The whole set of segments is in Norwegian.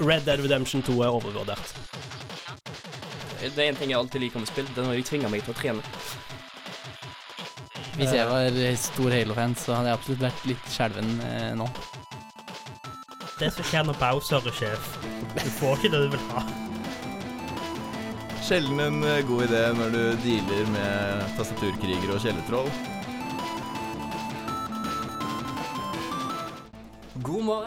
Red Dead Redemption 2 er overvurdert. Det er en ting jeg alltid liker med spill. Det er når de tvinger meg til å trene. Hvis jeg var stor Halo-fan, så hadde jeg absolutt vært litt skjelven eh, nå. Det som skjer når Bowser er sjef. Du får ikke det du vil ha. Sjelden en eh, god idé når du dealer med tastaturkrigere og kjellertroll.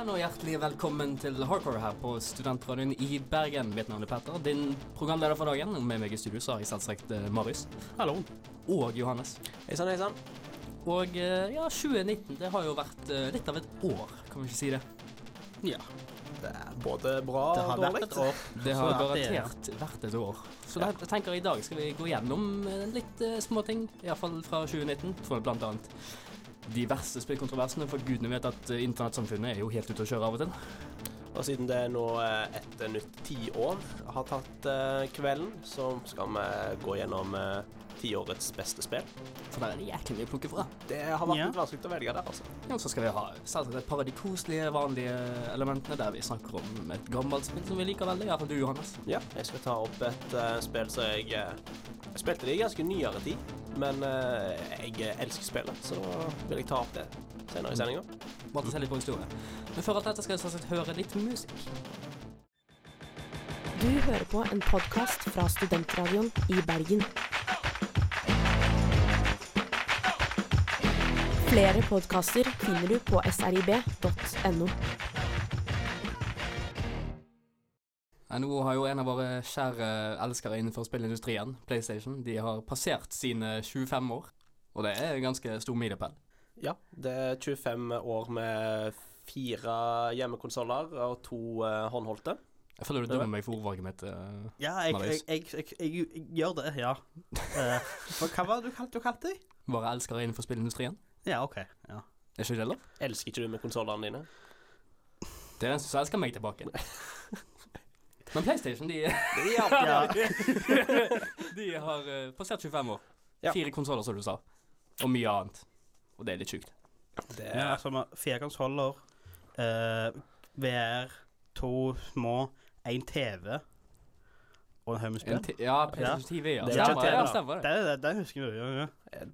God og hjertelig velkommen til Hardcore her på Studentradioen i Bergen. Mitt navn er Petter, din programleder for dagen. Og med meg i studio så har jeg selvsagt eh, Marius. Hallo. Og Johannes. Hei sann, hei sann. Og eh, ja, 2019 det har jo vært eh, litt av et år, kan vi ikke si det? Ja. Det er både bra Det har vært et år. Det har er- garantert vært et år. Så da, jeg tenker i dag skal vi gå gjennom litt småting, iallfall fra 2019. For blant annet de verste spillkontroversene, for gudene vet at eh, internettsamfunnet er jo helt ute å kjøre av og til. Og siden det er nå eh, et nytt tiår har tatt eh, kvelden, så skal vi gå gjennom eh, tiårets beste spill. For der er det jæklig mye å plukke fra. Det har vært Ja. litt vanskelig å velge der, altså. Ja, og så skal vi ha selvsagt et par av de koselige, vanlige elementene der vi snakker om et gammelt spill som vi liker veldig. Iallfall du, Johannes. Ja, jeg skal ta opp et uh, spill som jeg uh, spilte det i ganske nyere tid, men eh, jeg elsker spillet, så da vil jeg ta opp det senere i sendinga. Bare til å se litt på historie. Men før alt dette skal jeg selvsagt høre litt musikk. Du hører på en podkast fra Studentradioen i Bergen. Flere podkaster finner du på srib.no. Nå har jo en av våre kjære elskere innenfor spillindustrien, PlayStation, de har passert sine 25 år. Og det er en ganske stor milepæl. Ja, det er 25 år med fire hjemmekonsoller og to uh, håndholdte. Jeg føler du dømmer meg for ordvalget mitt. Uh, Ja, jeg, jeg, jeg, jeg, jeg, jeg gjør det, ja. Eh, for hva var det du kalte, du kalte det? Våre elskere innenfor spillindustrien. Ja, OK. Ja. Er ikke det lov? Elsker ikke du med konsollene dine? Det er den som elsker meg tilbake. Men PlayStation, de, ja. de har uh, passert 25 år. Ja. Fire konsoller, som du sa. Og mye annet. Og det er litt sjukt. Det ja altså fire konsoller, uh, VR, to små, én TV og en haug med spill. ja, PlayStation TV, ja. Det er det. TV, ja, stemmer det. Det, det, det husker vi. Ja, ja.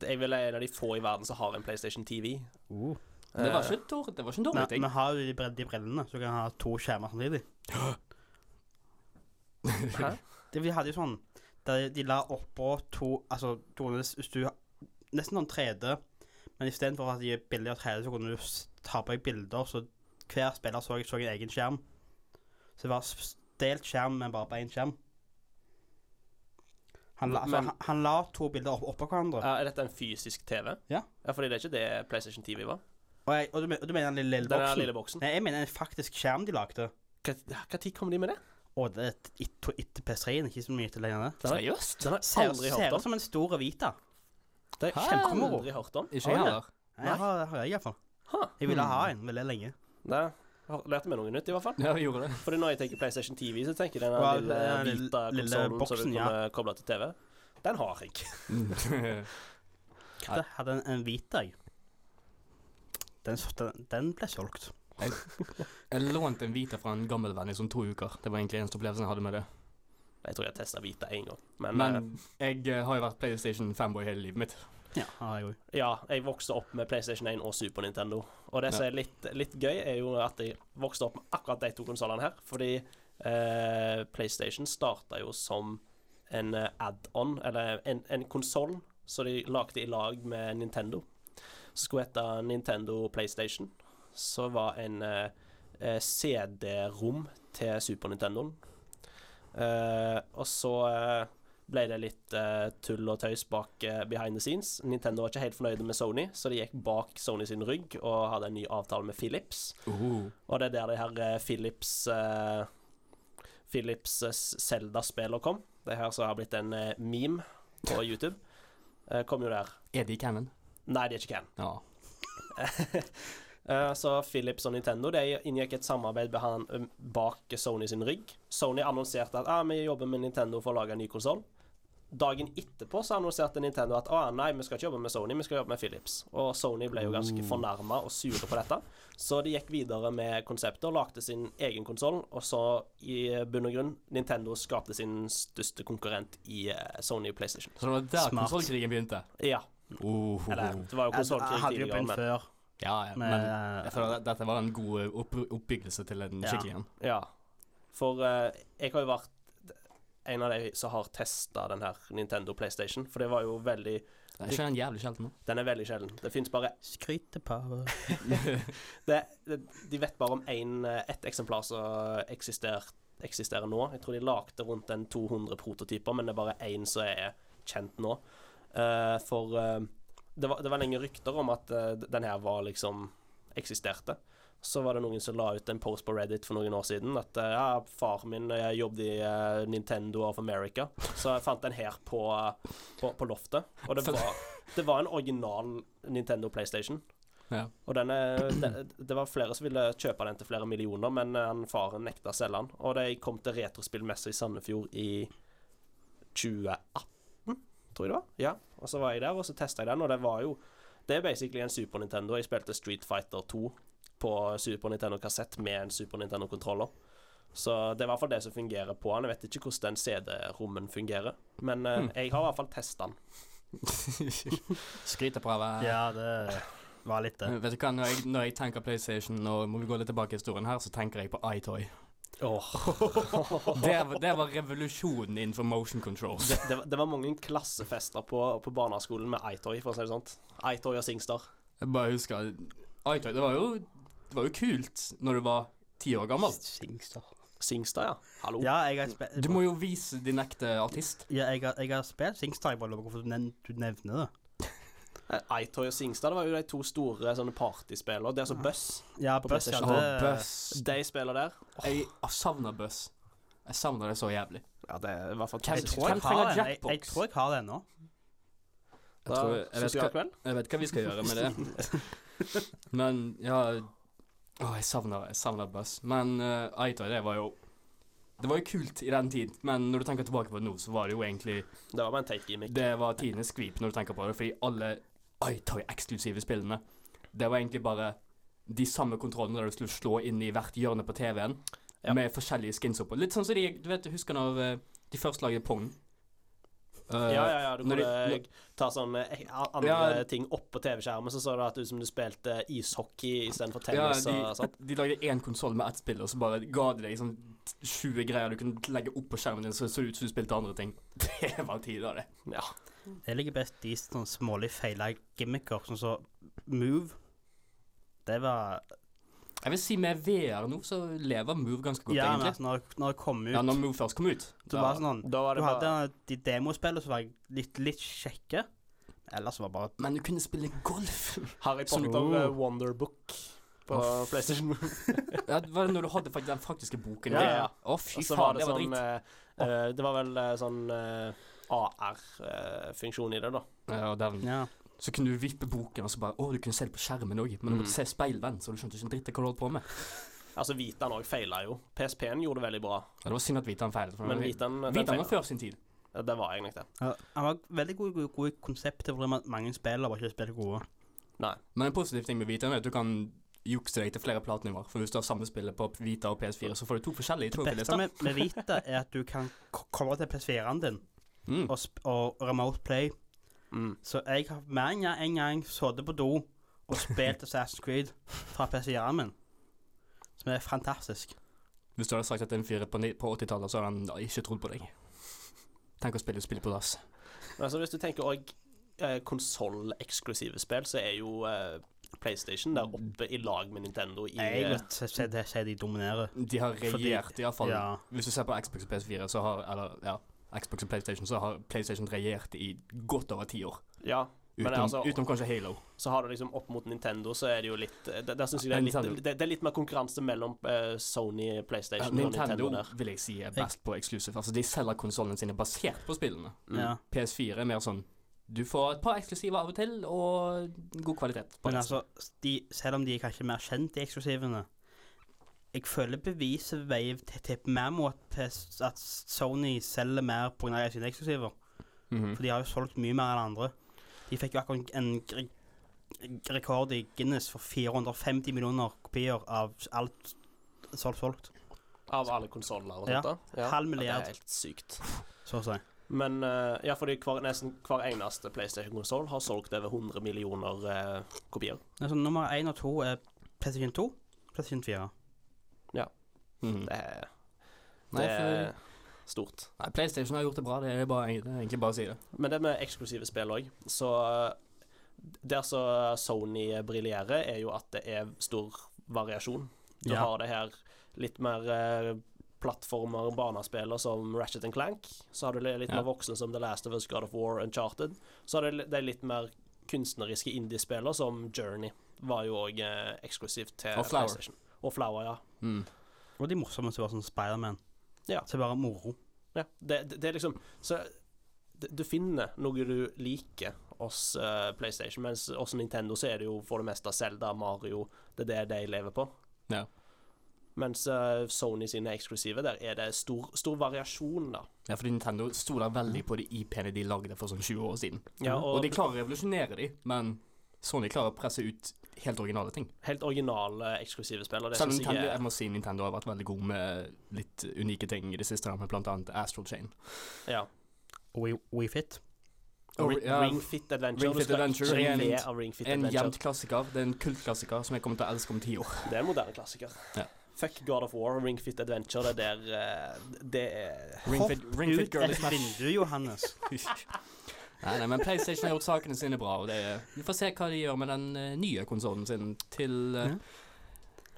Jeg vil være en av de få i verden som har en PlayStation TV. Uh. Det var Eh, ikke, det var ikke en dårlig Men ting. vi har de, bre- de brillene, så du kan ha to skjermer samtidig. Hæ? Det, vi hadde jo sånn der de la oppå to Altså, to, hvis du Nesten sånn 3D, men istedenfor at de er billigere av 3D, så kunne du ta på deg bilder, så hver spiller så, så en egen skjerm. Så det var delt skjerm, men bare på én skjerm. Han la, Men- han, han la to bilder opp, oppå hverandre. Ja, er dette en fysisk TV? Ja. ja fordi det er ikke det PlayStation TV var. Og, jeg, og, du, og du mener den lille, lille Den boksen? lille boksen. Nei, jeg mener en faktisk skjerm de lagde. Tid kom de med det? Og det er et- et- etter PS3-en, ikke så mye til lenger. Den Seriøst? den har jeg Ser, ut som en stor Vita. Det har jeg aldri hørt om. Ikke jeg ja. heller. Jeg har, har jeg iallfall. Jeg ville ha en veldig lenge. Nei, har meg noe nytt, i hvert fall. Ja, vi gjorde det. Fordi når jeg tenker PlayStation TV, så tenker jeg den Ja, lille lille- lille boksen som du kan ja. koble til TV. Den har jeg. Jeg hadde en, en Vita, jeg. Den, den, den ble solgt. Jeg lånte en Vita fra en gammel venn i sånn to uker. Det var egentlig eneste opplevelsen jeg hadde med det. Jeg tror jeg testa Vita én gang. Men, Men jeg eh, har jo vært PlayStation fanboy hele livet mitt. Ja, jeg òg. eh, ja, jeg vokste opp med PlayStation 1 og Super Nintendo. Og det som er litt, litt gøy, er jo at jeg vokste opp med akkurat de to konsollene her. Fordi eh, PlayStation starta jo som en eh, add-on, eller en, en konsoll som de lagde i lag med Nintendo. Som skulle hete Nintendo PlayStation. Så var en eh, eh, CD-rom til Super Nintendoen. Eh, og så eh, ble det litt eh, tull og tøys bak eh, behind the scenes. Nintendo var ikke helt fornøyde med Sony, så de gikk bak Sony sin rygg og hadde en ny avtale med Philips. Uh. Og det er der de her Philips Philips Zelda-spiller kom. Det her som har blitt en meme på YouTube. Eh, kom jo der. Er de canon? Nei, de er ikke can. Ja. Eh, Så Philips og Nintendo de inngikk et samarbeid med han bak Sony sin rygg. Sony annonserte at ah, vi jobber med Nintendo for å lage en ny konsoll. dagen etterpå så annonserte Nintendo at å nei, vi skal ikke jobbe med Sony, vi skal jobbe med Philips. Og Sony ble jo ganske fornærma og sure på dette. Så de gikk videre med konseptet og lagde sin egen konsoll. Og så, i bunn og grunn, Nintendo skapte sin største konkurrent i eh, Sony PlayStation. Så det var der konsollkrigen begynte. Ja. Oh, Eller, det var jo konsollkrig tidligere, Ja, ja, med men jeg føler at dette var en god eh, opp oppbyggelse til en skikkelig en. Ja. For uh, jeg har jo vært en av de som har testa den her Nintendo PlayStation, for det var jo veldig Er ikke den jævlig sjelden nå? Den er veldig sjelden. Det fins bare det, De vet bare om ett eksemplar som eksister, eksisterer nå. Jeg tror de lagde rundt en 200 prototyper, men det er bare én som er kjent nå. Uh, for eh, det, var, det var lenge rykter om at uh, den her var liksom eksisterte. Så var det noen som la ut en post på Reddit for noen år siden at uh, ja, far min jeg jobbet i uh, Nintendo of America, så jeg fant den her på, på, på loftet. Og det var, det var en original Nintendo PlayStation. Ja. Og den er, det, var flere som ville kjøpe den til flere millioner, men eh, han faren nekta å selge den. Og de kom til retrospillmesse i Sandefjord i 2018, tror jeg det var. Ja. Og så var jeg der, og så testa jeg den, og det var jo Det er basically en Super Nintendo. Jeg spilte Street Fighter 2 på Super Nintendo-kassett med en Super Nintendo-kontroller. Så det er i hvert fall det som fungerer på den. Jeg vet ikke hvordan den CD-rommen fungerer, men mm. jeg har i hvert fall testa den. Skryteprøve. Ja, det var litt det. Vet du hva, når jeg, når jeg tenker PlayStation, og må vi gå litt tilbake i historien her, så tenker jeg på iToy. Det, det var revolusjonen innenfor motion controls. Det, det, var- det var mange klassefester på, på barneskolen med iToy, for å si det sånn. iToy og Singstar. Jeg bare husker iToy, det var jo, det var jo kult når du var ti år gammel. Singstar. Singstar, ja. Hallo. Ja, jeg har Du må jo vise din ekte artist. ja, jeg, har, jeg har spilt Singstar. Jeg bare lurer på hvorfor du nevner det. Eh, iToy og Singstad det var jo de to store sånne partyspillene. Det er altså Buss. Ja, På Buss, ja. Det De spiller der. Jeg savner Buss. Jeg savner det så jævlig. Ja, det er i hvert fall Jeg tror jeg, har den. Jeg, jeg tror jeg har det ennå. Jeg, tror, jeg, vet hva, jeg vet hva vi skal gjøre med det. Men ja Å, jeg savner, jeg savner Buss. Men uh, iToy, det var jo Det var jo kult i den tid, men når du tenker tilbake på det nå, så var det jo egentlig Det var bare en teit gimmick. Det var tidenes skvip når du tenker på det, fordi alle iToy-eksklusive spillene Det var egentlig bare de samme kontrollene der du skulle slå inn i hvert hjørne på TV-en, Ja. med forskjellige skins oppå. Litt sånn som de Du vet, husker når eh, de først lagde Pong? Uh, Ja, ja, ja. Du de- kunne ta sånne eh, andre Ja. ting opp på TV-skjermen, så så det ut som du spilte ishockey istedenfor Ja, tennis de, og sånt. de lagde én konsoll med ett spill, og så bare ga de deg sånn 20 greier du kunne legge opp på skjermen din, så det så ut som du spilte andre ting. Det var tider, det. Ja. Jeg liker best i sånn smålig feila gimmicker, sånn som Move. Det var Jeg vil si med VR nå, så lever Move ganske godt, Ja, egentlig. altså, når, når det kom ut Ja, når Move først kom ut. Så var sånn Da var Du det hadde bare de demospillene som var litt, litt kjekke. Ellers var det bare Men du kunne spille golf. Harry Som- Potter uh, Wonderbook på oh. PlayStation. Ja, det var det når du hadde faktisk den faktiske boken? Ja, ja. Å, fy faen, var det det var sånn drit. Uh, eh, Det var vel uh, sånn AR-funksjon i det, da. Ja, den. Ja. Så kunne du vippe boken, og så bare Å, du kunne se det på skjermen òg. Men du måtte Mm. se speilvendt, så du skjønte ikke en dritt av hva du holdt på med. Altså, Vitan òg feila jo. PSP-en gjorde det veldig bra, Ja, det var synd at Vitan feilet. men Vitan Vitan var før sin tid. Ja, Det var egentlig det. Ja, Han var veldig god, god, god i konseptet, fordi mange spillere var ikke spillet gode. Nei. Men en positiv ting med Vitan er at du kan jukse deg til flere platenivåer. For hvis du har samme spillet på Vita og PS4, så får du to forskjellige Det beste med, med Vita er at du kan k- komme til PS4-en din Mm. og, sp og remote play. Mm. Så jeg har mer enn en gang sittet på do og spilt Assassin's Creed fra PS4-en min. Som er fantastisk. Hvis du hadde sagt at det en fyr på, på 80-tallet, så hadde han ikke trodd på deg. Tenk å spille spill på dass. Altså, hvis du tenker òg eh, konsolleksklusive spill, så er jo eh, PlayStation der oppe i lag med Nintendo i Jeg vet, vil se- se det- si de dominerer. De har regjert, iallfall. Ja. Hvis du ser på Xbox og PS4, så har Eller ja, Xbox og PlayStation, så har PlayStation regjert i godt over ti år. Ja. Men Utenom, altså- utenom kanskje Halo. Så har du liksom opp mot Nintendo, så er det jo litt eh, Der, der syns jeg det er litt det, det er litt mer konkurranse mellom uh, Sony, Ja, PlayStation Nintendo og Nintendo der. vil jeg si er best på exclusive. Altså, de selger konsollene sine basert på spillene. Mm. Ja. PS4 er mer sånn Du får et par eksklusive av og til, og god kvalitet. på Men altså, de, selv om de er kanskje mer kjent, de eksklusivene Jeg føler beviset veier til, til mer mot at Sony selger mer pga. sine eksklusiver. Mhm. For de har jo solgt mye mer enn andre. De fikk jo akkurat en rekord i Guinness for 450 millioner kopier av alt solgt. solgt. Av alle konsoller og Ja. ja. Halv Halv Ja, milliard. Det er helt sykt. Så å si. Men eh, ja, fordi hver, nesten hver eneste PlayStation-konsoll har solgt over 100 millioner eh, kopier. Altså, nummer én og to er PlayStation 2, PlayStation 4. Mhm. Det er, Nei, for... er stort. nei, PlayStation har gjort det bra. Det er, bare, det er egentlig bare å si det. Men det med eksklusive spill òg, så eh, Der så Sony briljerer, er jo at det er stor variasjon. Du Ja. har det her litt mer eh, plattformer, banespiller som Ratchet Clank. Så har du litt Ja. mer voksne som The Last of Us, God of War, Uncharted. Så har du de litt mer kunstneriske indiespiller som Journey. Var jo òg eh, eksklusivt til Og Flower. PlayStation. Og Flower, ja. Mm. Og de morsomste var sånn Spiderman. Ja. Så det bare moro. Ja, det, det, det er liksom Så det, du finner noe du liker hos uh, PlayStation, mens hos Nintendo så er det jo for det meste Zelda, Mario Det er det de lever på. Ja. Mens uh, Sony sine eksklusive, der er det stor, stor variasjon, da. Ja, fordi Nintendo stoler veldig på de IP-ene de lagde for sånn 20 år siden. Ja, Og de klarer å revolusjonere de, men Sony klarer å presse ut helt originale ting. helt originale eksklusive spill. Og det Selv Nintendo, jeg jeg er må si Nintendo har vært veldig god med litt unike ting i det siste, med annet Astral Chain. ja. We, We Fit. Og Ring, ja, Ring Fit Adventure. Ring du Fit skal Adventure ikke en- le av Ring Fit En jevnt klassiker. Det er en kultklassiker som jeg kommer til å elske om ti år. Det er en moderne klassiker. Ja. Fuck God of War, Ring Fit Adventure, det der eh, Det er Ring Fit, Ring Fit Ut Girl et is vindu, Johannes. Nei, nei, men PlayStation har gjort sakene sine bra, og det er, vi får se hva de gjør med den uh, nye konsollen sin til uh,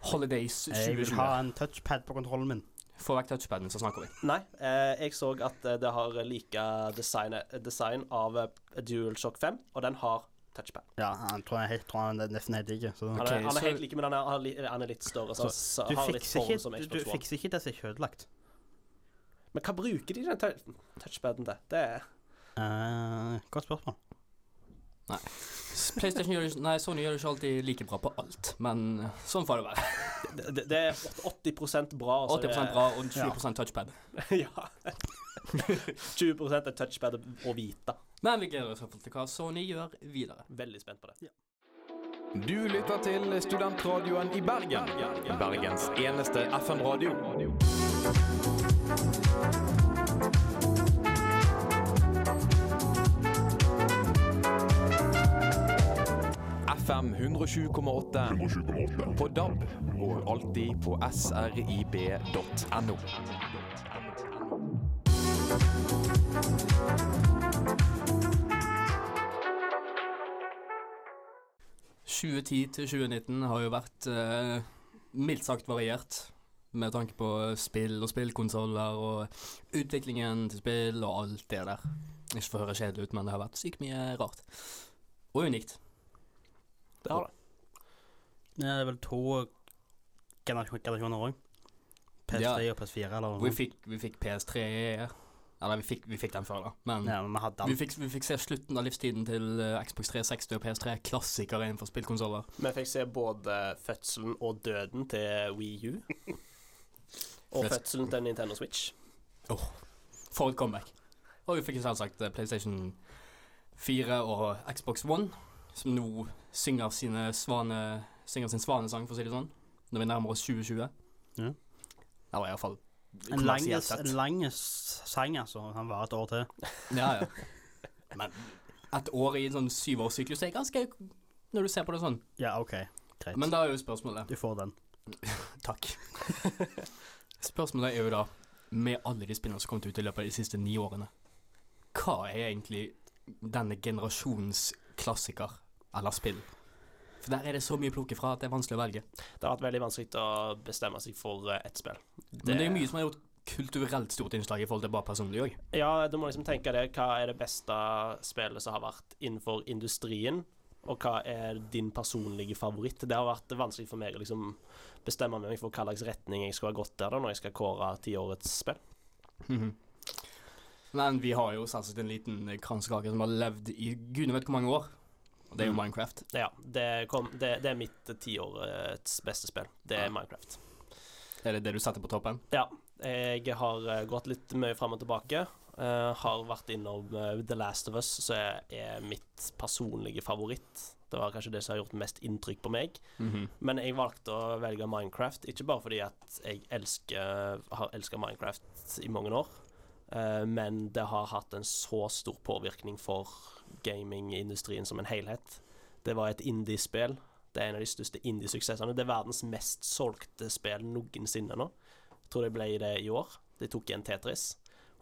Holidays Holidays Jeg vil ha en touchpad på kontrollen min. Få vekk touchpaden, så snakker vi. Nei, eh, jeg så at det har like design, design av DualShock 5, og den har touchpad. Ja, han tror jeg helt, tror han er nesten helt like. Så. Han er, han er helt like, men han er, han er han er litt større, så, så Du har fikser, ikke, som du, du fikser ikke det som er kjødelagt. Men hva bruker de den touchpaden til? Det er uh, godt spørsmål. PlayStation gjør det, nei, Sony gjør det ikke alltid like bra på alt, men eh, sånn får det være. det, det, det er 80% bra. og 80 er det- bra og 20% touchpad. ja. 20 er touchpad og Vita. Men vi gleder oss iallfall til hva Sony gjør videre. Veldig spent på det. Du lytter til studentradioen i Bergen. Bergens eneste FM-radio. FM 107,8 på DAB og alltid på srib.no. – 2010 til 2019 har jo vært eh, mildt sagt variert. Med tanke på spill og spillkonsoller og utviklingen til spill og alt det der. Ikke for å høre kjedelig ut, men det har vært sykt mye rart. Og unikt. Det har det. Det er vel to generasjoner òg. PS3 Ja. og PS4 eller noe. Vi fikk, vi fikk PS3 Eller vi fikk, vi fikk den før, da. Men Ja, men vi hadde vi, fikk, vi fikk se slutten av livstiden til eh, Xbox 360 og PS3. Klassikere innenfor spillkonsoller. Vi fikk se både fødselen og døden til Wii U. Og fødselen til Nintendo Switch. For et comeback. Og vi fikk selvsagt eh, PlayStation 4 og Xbox One, som nå synger, sine svane, synger sin svanesang, for å si det sånn, når vi nærmer oss 2020. Ja. Eller iallfall En lang, en lang sang, altså. Han var et år til. Ja, ja. Men et år i en sånn syvårssyklus er ganske Når du ser på det sånn. Ja, OK. Greit. Men da er jo spørsmålet du får den. Takk. Spørsmålet er jo da, med alle de spillene som kom ut i løpet av de siste ni årene, hva er egentlig denne generasjons klassiker eller spill? For der er det så mye å plukke fra at det er vanskelig å velge. Det har vært veldig vanskelig å bestemme seg for eh, ett spill. Men det er mye som har gjort kulturelt stort innslag i forhold til bare personlig òg. Ja, du må liksom tenke det. Hva er det beste spillet som har vært innenfor industrien? Og hva er din personlige favoritt? Det har vært vanskelig for meg å liksom bestemme meg for hva slags retning jeg skal ha gått der da, når jeg skal kåre tiårets spill. Mhm. Men vi har jo selvsagt en liten kransekake som har levd i gudene vet hvor mange år. Og det er jo Mm. Minecraft. Ja, det, kom, det, det er mitt tiårets beste spill. Det er. Minecraft. Er det det du setter på toppen? Ja. Jeg har eh, gått litt mye fram og tilbake. Uh, har vært innom eh, The Last of Us, som er, mitt personlige favoritt. Det var kanskje det som har gjort mest inntrykk på meg. Mhm. Men jeg valgte å velge Minecraft, ikke bare fordi at jeg elsker, har elska Minecraft i mange år, eh, men det har hatt en så stor påvirkning for gamingindustrien som en helhet. Det var et indie-spill. Det er en av de største indie-suksessene. Det er verdens mest solgte spill noensinne nå. Jeg tror det ble det i år. De tok igjen Tetris.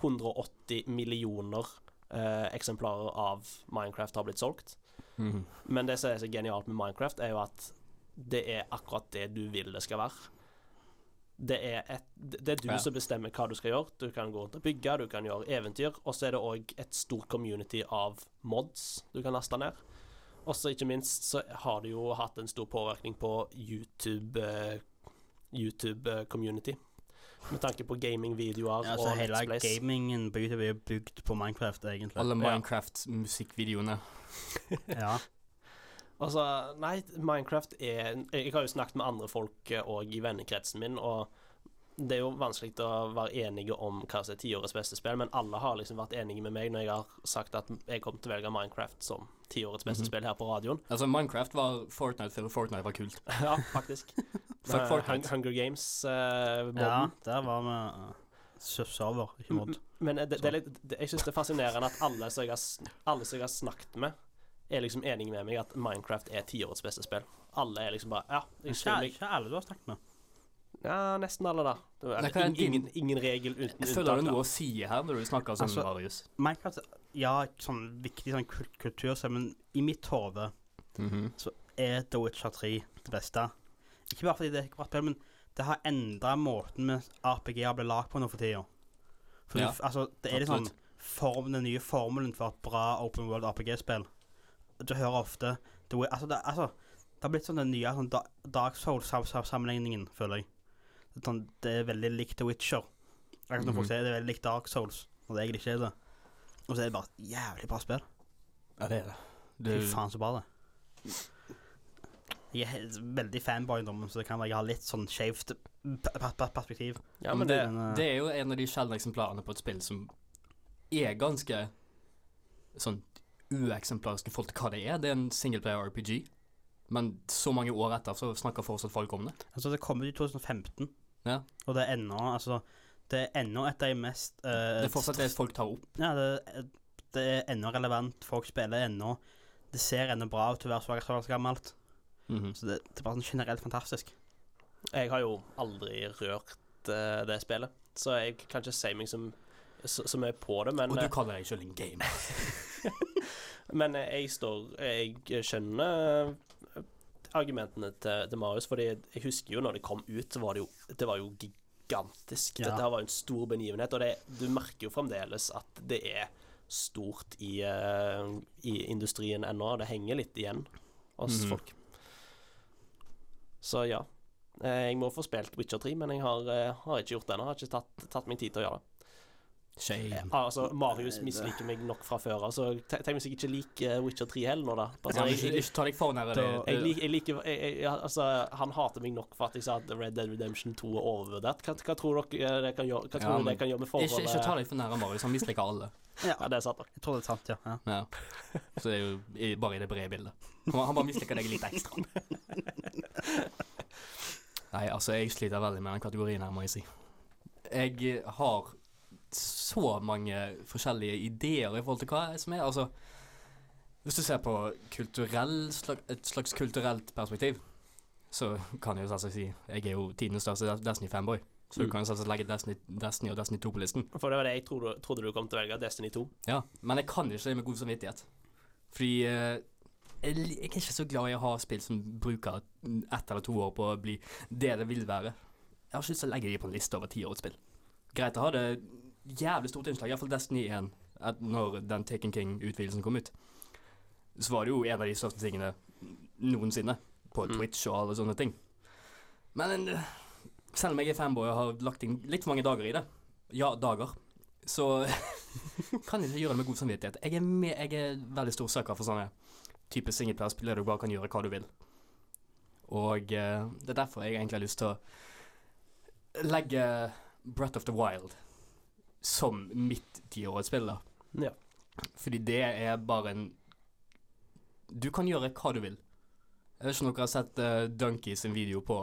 180 millioner eh, eksemplarer av Minecraft har blitt solgt. Mm. Men det som er så genialt med Minecraft, er jo at det er akkurat det du vil det skal være. Det er, et, det er du Ja. som bestemmer hva du skal gjøre. Du kan gå rundt og bygge, du kan gjøre eventyr, og så er det òg et stort community av mods du kan laste ned. Og så ikke minst så har det jo hatt en stor påvirkning på YouTube uh, YouTube-community. Med tanke på gamingvideoer Ja, altså, og hele Place. Plays. gamingen på YouTube er bygd på Minecraft, egentlig. Alle Minecraft-musikkvideoene. Ja. Altså, nei, Minecraft er Jeg har jo snakket med andre folk òg i vennekretsen min, og det er jo vanskelig å være enige om hva som er tiårets beste spill, men alle har liksom vært enige med meg når jeg har sagt at jeg kommer til å velge Minecraft som tiårets beste Mhm. spill her på radioen. Altså, Minecraft var Fortnite før Fortnite var kult. ja, faktisk. Fuck Eh, Fortnite. Hunger Games-modden. ja, der var vi uh, server, ikke mod. Men det, det er litt, det, jeg syns det er fascinerende at alle som jeg har, alle som jeg har snakket med, er liksom enig med meg at Minecraft er tiårets beste spill. Alle er liksom bare Ja, jeg Ikke, ikke alle du har snakket med. Ja, nesten alle, da. Det er ingen, ingen, ingen regel uten Jeg føler er noe å si her når du snakker sånn, Altså- Marius. Minecraft, ja, sånn viktig sånn kul- kultur, så- men i mitt hode Så er The Witcher 3 det beste. Ikke bare fordi det er et bra spill, men det har endra måten med RPG-er blir lagd på nå for tida. For Ja, altså, det er liksom sånn form, den nye formelen for et bra open world RPG-spill. Du hører ofte The altså, det, altså, det har blitt sånn den nye sånn Da- Dark Souls-sammenligningen, føler jeg. Det er Sånn, det er veldig likt The Witcher. Akkurat når folk Mhm. sier det er veldig likt Dark Souls, og det egentlig ikke er det. Og så er det bare et jævlig bra spill. Ja, det er det. Fy faen, så bra det Jeg er veldig fanboy, nå, så det kan være jeg har litt sånn skjevt perspektiv. Ja, men det, eh, det er jo en av de sjeldne eksemplarene på et spill som er ganske sånn ueksemplariske folk hva det er. Det er en singleplayer RPG. Men så mange år etter så snakker fortsatt folk om det. Altså, det kom ut i 2015, Ja. og det er ennå Altså, det er ennå et av de mest uh, Det er fortsatt det folk tar opp. Ja, det, det er ennå relevant. Folk spiller ennå. Det ser ennå bra ut til å være så, så gammelt. Mhm. Så det, det er bare sånn generelt fantastisk. jeg har jo aldri rørt uh, det spillet, så jeg kan ikke si meg som så, så mye på det, men, Og du eh, kaller deg selv en gamer. men jeg står Jeg skjønner eh, argumentene til, til Marius, fordi jeg husker jo når det kom ut, så var det jo Det var jo gigantisk. Ja. Dette var jo en stor begivenhet, og det, du merker jo fremdeles at det er stort i, eh, i industrien ennå. Det henger litt igjen hos Mhm. folk. Så ja. Eh, Jeg må få spilt Witcher 3, men jeg har, har ikke gjort det ennå. Har ikke tatt, tatt meg tid til å gjøre det. Shame. Altså, Marius misliker meg nok fra før av, så te- tenk hvis jeg ikke liker Witcher 3 heller nå, da. Altså, jeg, jeg, ikke ta deg for nær. Da- det- jeg, jeg liker jeg, jeg, Altså, han hater meg nok for at jeg sa at Red Dead Redemption 2 er overvurdert. Hva, hva tror dere det kan gjøre, hva tror ja, men det kan gjøre med forholdet? Ikke, ikke ta deg for nær Marius, han misliker alle. Ja, Ja, det er sant nok. jeg tror det er sant, ja. ja. Ja. Så det er jo bare i det brede bildet. Han, han bare misliker deg litt ekstra. Nei, altså, jeg sliter veldig med den kategorien her, må jeg si. Jeg eh, har så mange forskjellige ideer i forhold til hva som er. Altså, hvis du ser på kulturell, slag, et slags kulturelt perspektiv, så kan jeg jo selvsagt si jeg er jo tidenes største Destiny-fanboy. Så du Mm. kan selvsagt legge Destiny, Destiny og Destiny 2 på listen. For det var det jeg trodde, trodde du kom til å velge, Destiny 2. Ja, men jeg kan ikke det med god samvittighet. Fordi eh, jeg, er ikke så glad i å ha spill som bruker ett eller to år på å bli det det vil være. Jeg har ikke lyst til å legge de på en liste over tiårets spill. Greit, å ha hadde jævlig stort innslag, iallfall Destiny 1, at når den Taken King-utvidelsen kom ut. Så var det jo en av de største tingene noensinne på Mm. Twitch og alle sånne ting. Men eh, selv om jeg er fanboy og har lagt inn litt for mange dager i det, ja, dager, så kan jeg ikke gjøre det med god samvittighet. Jeg er, med, jeg er veldig stor søker for sånne type singleplayerspill der du bare kan gjøre hva du vil. Og eh, det er derfor jeg egentlig har lyst til å legge Breath of the Wild som mitt tiårsspill, da. Ja. Fordi det er bare en Du kan gjøre hva du vil. Jeg vet ikke om dere har sett uh, Donkey sin video på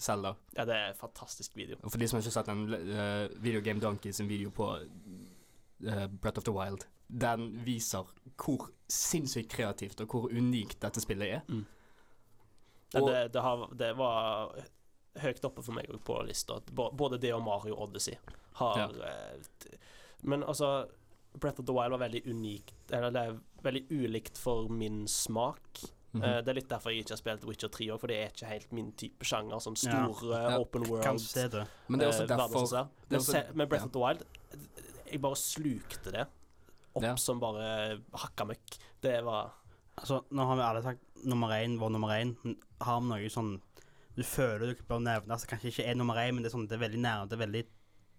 Zelda. ja, det er en fantastisk video. Og for de som ikke har sett en uh, Videogame Donkey sin video på uh, Breath of the Wild, den viser hvor sinnssykt kreativt og hvor unikt dette spillet er. Ja, Og- det, det, har, det var høyt oppe for meg på lista. Bå- Både det og Mario Odyssey har Ja. eh, Men altså Breath of the Wild var veldig unikt Eller det er veldig ulikt for min smak. Mhm. Eh, det er litt derfor jeg ikke har spilt Witcher 3 òg, for det er ikke helt min type sjanger. Sånn Ja. store Ja. open world kanskje det. Men det er også eh, derfor det er Men, også- se, men Breath ja. of the Wild Jeg bare slukte det opp Ja. som bare hakka møkk. Det var Altså, nå har vi alle sagt nummer én, vår nummer én. Har vi noe sånn du føler du bør nevne altså kanskje ikke er nummer én, men det er, sånn, det er veldig nær, det er veldig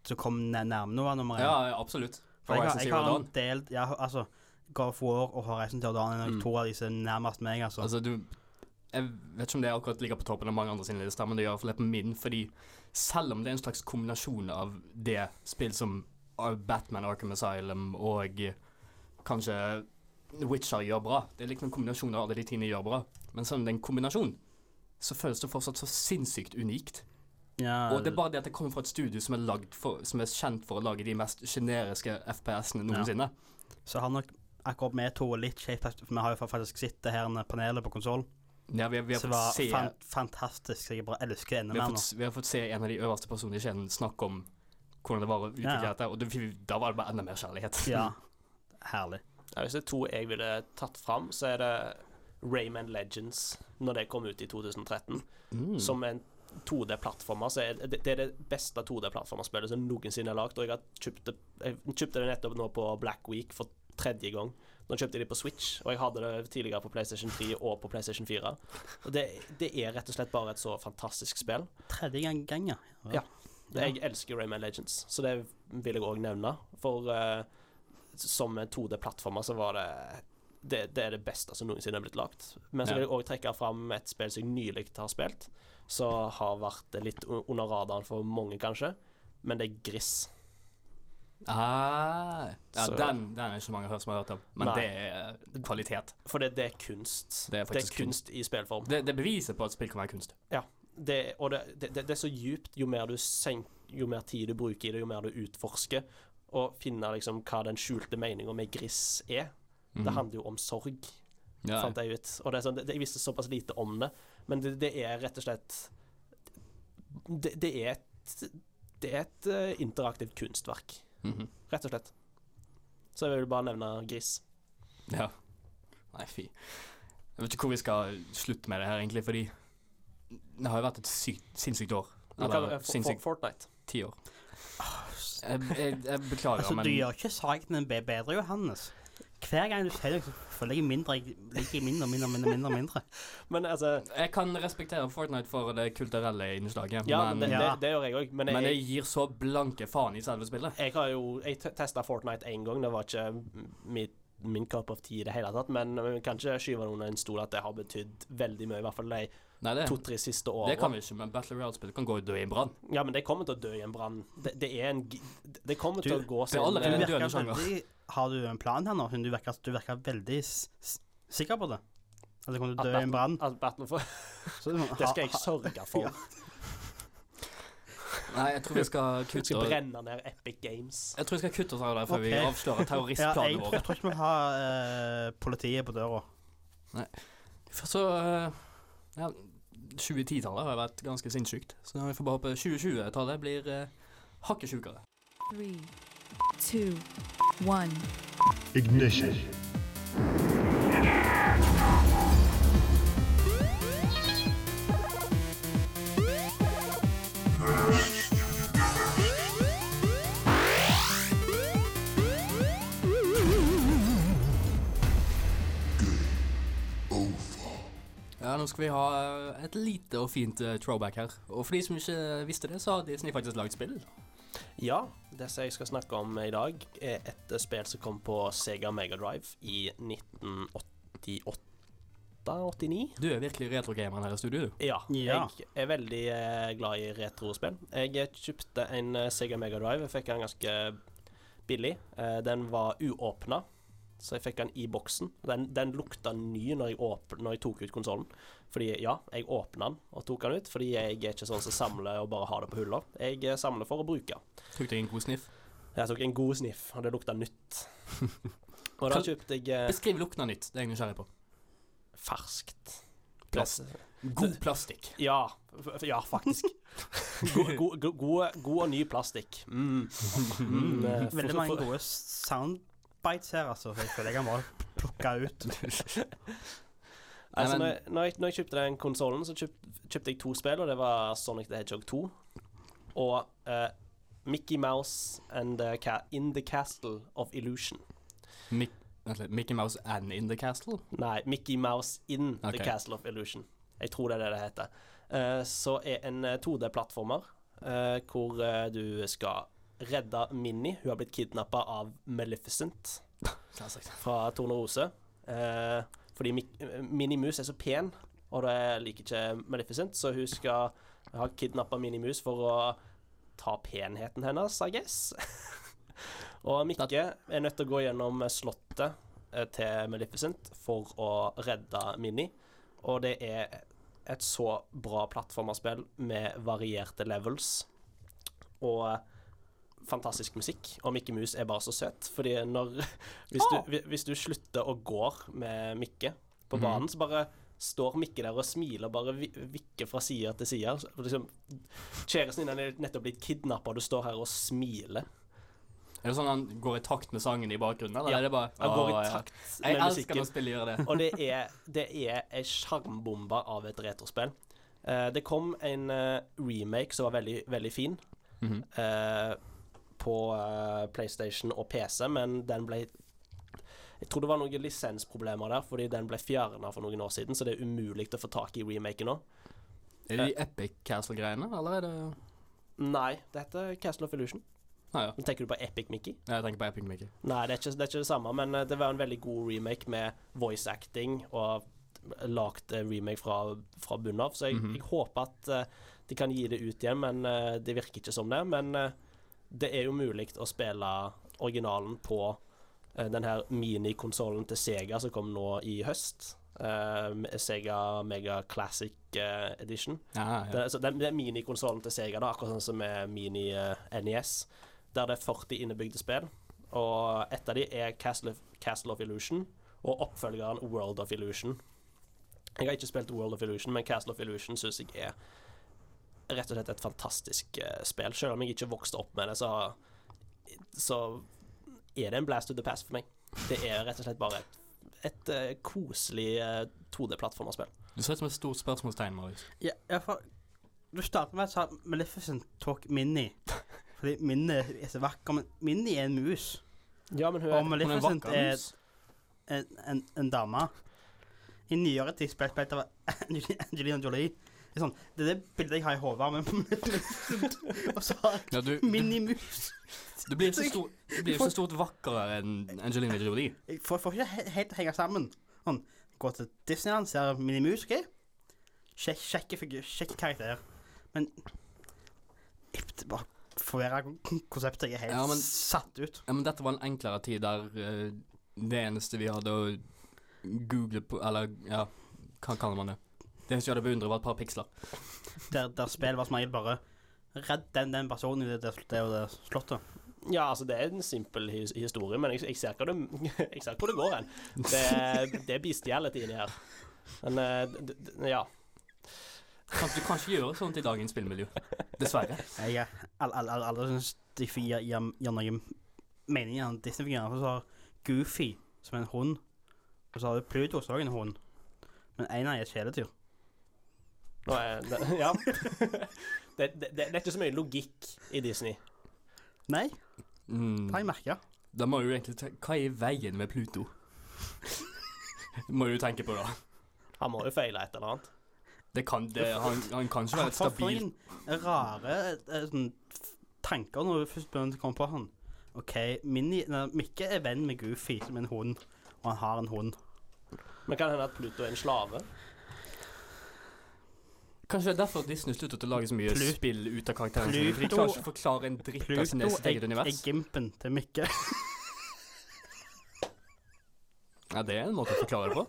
som kom nær- nærme noe av nummer én? Ja, ja, absolutt. For jeg, har, jeg har en del ja, altså, God of War og Horizon Zero Dawn er Mm. to av disse nærmest meg, altså. Altså, du Jeg vet ikke om det akkurat ligger på toppen av mange andre sine lister, men det gjør i hvert fall det på min, fordi selv om det er en slags kombinasjon av det spill som uh, Batman Arkham Asylum og kanskje Witcher gjør bra, det er liksom en kombinasjon av alle de tingene gjør bra, men selv om det er en kombinasjon, så føles det fortsatt så sinnssykt unikt. ja, Og det er bare det at det kommer fra et studio som er, lagd for, som er kjent for å lage de mest generiske FPS-ene noensinne. Så har nok akkurat vi to litt skjevt for vi har jo faktisk sett det her panelet på konsoll, Ja, vi, vi, har som fått var se, fan fantastisk. Så jeg bare elsker det enda vi, har mer nå. vi har fått se en av de øverste personene i kjeden snakke om hvordan det var å utvikle Ja, ja. dette, og det, da var det bare enda mer kjærlighet. Ja, herlig. Ja, hvis det er to jeg ville tatt fram, så er det Rayman Legends, når det kom ut i 2013. Mm. Som en 2D-plattformer. Så er det, det er det beste 2D-plattformerspillet som noensinne er lagd. Og jeg har kjøpt det, jeg kjøpte det nettopp nå på Black Week for tredje gang. Nå kjøpte jeg det på Switch, og jeg hadde det tidligere på PlayStation 3 og på PlayStation 4. Og det, det er rett og slett bare et så fantastisk spill. Tredje gang, gang ja. Ja. Jeg elsker Rayman Legends, så det vil jeg òg nevne. For uh, som en 2D-plattformer så var det, det Det er det beste som noensinne er blitt lagd. Men så vil jeg òg trekke fram et spill som jeg nylig har spilt, som har vært litt under radaren for mange, kanskje. Men det er Gris. Ah, ja, Så- den, den er ikke mange som har hørt om, men Nei. det er kvalitet. For det, det er kunst. Det er Det er kunst, kunst i spillform. Det, det beviser på at spill kan være kunst. det, og det, er så djupt jo mer du senk, jo mer tid du bruker i det, jo mer du utforsker, og finner liksom hva den skjulte meninga med gris er. Det Mhm. handler jo om sorg, ja. fant jeg ut. Og det er sånn, det, jeg visste såpass lite om det, men det, det er rett og slett Det, det er et Det er et uh, interaktivt kunstverk, Mhm. rett og slett. Så jeg vil bare nevne Gris. ja. Nei, fy. Jeg vet ikke hvor vi skal slutte med det her, egentlig, fordi det har jo vært et sykt, sinnssykt år. Eller eh, sinnssykt for- Fortnite. ti år. Jeg, jeg, jeg beklager, Altså, men du gjør ikke saken din be- bedre, Johannes. Hver gang du sier det, så føler jeg mindre, jeg liker mindre, mindre, mindre, mindre, mindre. Men altså jeg kan respektere Fortnite for det kulturelle innslaget, Ja, men men, det, Ja. det, det gjør jeg òg. Men, men jeg, gir så blanke faen i selve spillet. jeg har jo Jeg testa Fortnite én gang. Det var ikke mitt min cup of tea i det hele tatt, men vi kan ikke skyve det under en stol at det har betydd veldig mye, i hvert fall de to-tre siste det kan vi ikke, men Battle Royale-spill kan gå og dø i en brann. Ja, men det kommer til å dø i en brann. Det, det er en Det kommer til å gå det er allerede en døende sjanger. Har du en plan her nå? Du virker, du virker veldig s s sikker på det. Eller kommer til å dø i en brann. at Battle for, Så du må Det skal jeg sørge for. Nei, jeg tror vi skal Vi kutte skal brenne ned Epic Games. Jeg tror vi skal kutte oss av der før vi Ok. avslører Ja, jeg, jeg tror ikke vi har uh, politiet på døra. Nei. For så uh, ja, 2010-tallet har vært ganske sinnssykt, så vi får bare håpe 2020-tallet blir uh, hakket sjukere. Three, two, one. Ignition. Ja, nå skal vi ha eh, et lite og fint eh, throwback her. Og for de som ikke visste det, så har Disney faktisk lagd spill. Ja, det som jeg skal snakke om i dag, er et spill som kom på Sega Megadrive i 1988-89. Du er virkelig retrogameren her i studio, du. Ja, Ja. jeg er veldig eh, glad i retrospill. Jeg kjøpte en eh, Sega Mega Drive. Jeg fikk den ganske billig. Eh, den var uåpna, så jeg fikk den i boksen. Den, den lukta ny når jeg, åpne, når jeg tok ut konsollen. Fordi ja, jeg åpna den og tok den ut, fordi jeg er ikke sånn som samler og bare har det på hylla. Jeg eh, samler for å bruke. Tok du en god sniff. Jeg tok en god sniff, og det lukta nytt. Og da kjøpte jeg eh, Beskriv lukten av nytt. Det er jeg nysgjerrig på. ferskt. Plast. God plastikk. Ja, ja faktisk. God, god, god, god, og ny plastikk. Mm. Mm, eh, Veldig mange gode gode soundbites her, altså. Jeg føler jeg kan bare plukke ut. Altså, når, jeg, når, jeg, når jeg kjøpte den konsollen, så kjøpt, kjøpte jeg to spill, og det var Sonic the Hedgehog 2 og uh, Mickey Mouse and the ca In the Castle of Illusion. Mik Mickey Mouse and in the castle? Nei, Mickey Mouse in okay. the Castle of Illusion. Jeg tror det er det det heter. Uh, så er en eh, 2D-plattformer uh, hvor eh, du skal redde Minnie. Hun har blitt kidnappa av Maleficent fra Tornerose. Eh, fordi Mini Mus er så pen, og det liker ikke Maleficent, så hun skal ha kidnappa Minnie Mus for å ta penheten hennes, I guess. og Mikke er nødt til å gå gjennom slottet eh, til Maleficent for å redde Minnie, og det er et så bra plattformerspill med varierte levels og fantastisk musikk. Og Mikke Mus er bare så søt, fordi når Hvis du, hvis du slutter å gå med Mikke på Mhm. banen, så bare står Mikke der og smiler og bare vikker fra side til side. Liksom, Kjæresten din er nettopp blitt kidnappa, og du står her og smiler. Er det sånn han går i takt med sangen i bakgrunnen, eller Ja, er det bare Han går i ja. takt Jeg med elsker musikken. når spill gjør det. Og det er, det er ei sjarmbombe av et retrospill. Uh, det kom en uh, remake som var veldig, veldig fin Mhm. eh, på uh, PlayStation og PC, men den ble Jeg tror det var noen lisensproblemer der, fordi den ble fjerna for noen år siden, så det er umulig å få tak i remaken nå. Er det de Epic Castle-greiene, eller er det Nei, det heter Castle of Illusion. Ah, ja. Tenker du på Epic Mickey? Ja, Jeg tenker på Epic Mickey. Nei, det er, ikke, det er ikke det samme, men eh, det var en veldig god remake med voice acting og lagd eh, remake fra, fra bunnen av. Så jeg, Mhm. jeg håper at uh, de kan gi det ut igjen, men uh, det virker ikke som det. Men eh, det er jo mulig å spille originalen på uh, den her minikonsollen til Sega som kom nå i høst. Uh, Sega Mega Classic uh, Edition. Ah, ja. Det, er den, den minikonsollen til Sega, da, akkurat sånn som med mini eh, NES, der det er 40 innebygde spill. Og et av de er Castle of, Castle of Illusion, og oppfølgeren World of Illusion. Jeg har ikke spilt World of Illusion, men Castle of Illusion syns jeg er rett og slett et fantastisk eh, spill. Selv om jeg ikke vokste opp med det, så, så er det en blast to the past for meg. Det er rett og slett bare et, et eh, koselig eh, 2D-plattformerspill. Du ser ut som et stort spørsmålstegn, Marius. Ja, for du starter med å si Maleficent Talk Mini. Fordi Mini er så vakker, men Mini er en mus. Ja, men hun Og Maleficent Hun er en er en, en, en dame. I nyere tid av Angelina Jolie. Det er, sånn, det er det bildet jeg har i hodet Maleficent. Og så har Ja, du, jeg du, Minnie-mus. du blir så stor, du blir så stort vakrere enn Angelina Jolie. Jeg får, får ikke helt henge sammen. Sånn, gå til Disneyland, ser Minnie-mus, OK? Sjekk, sjekke, figur, sjekke karakter. Men det bare forvirrer konseptet. Jeg er helt Ja, men- satt ut. Ja, men dette var en enklere tid der uh, det eneste vi hadde å google på Eller ja, hva kaller man det? Det eneste jeg hadde beundret, var et par piksler. Der, der spill var som regel bare Redd den, den personen i det, det, det det slottet. Ja, altså det er en simpel his historie, men jeg, jeg, ser hva det, jeg ser hvor det går hen. Det, det er bestiality inni her. Men eh, ja. Kan, du kan ikke gjøre sånt i dagens spillmiljø. Dessverre. Jeg al- aldri syntes de fire gir, gir noe mening i Disney-figuren. For så har Goofy som en hund, og så har du Pluto som også en hund. Men en av dem er et kjæledyr. Nå er det, ja. Det, det, det er ikke så mye logikk i Disney. Nei, Mm. det har jeg merka. Da må du egentlig tenke Hva er i veien med Pluto? må du tenke på, da. Han må jo feile et eller annet. Det kan, det, han, han kan ikke være et For, rare eh, sånn, f- tanker når du først begynner å komme på han. OK, Minnie, nei, Mikke er venn med Goofy som en hund, og han har en hund. Men kan det hende at Pluto er en slave? Kanskje det er derfor Disney sluttet å lage så mye Plut- spill ut av karakterene sine. For de klarer ikke å forklare en dritt av sin Pluto sitt er, Pluto er gimpen til Mikke. Ja, det er en måte å forklare det på.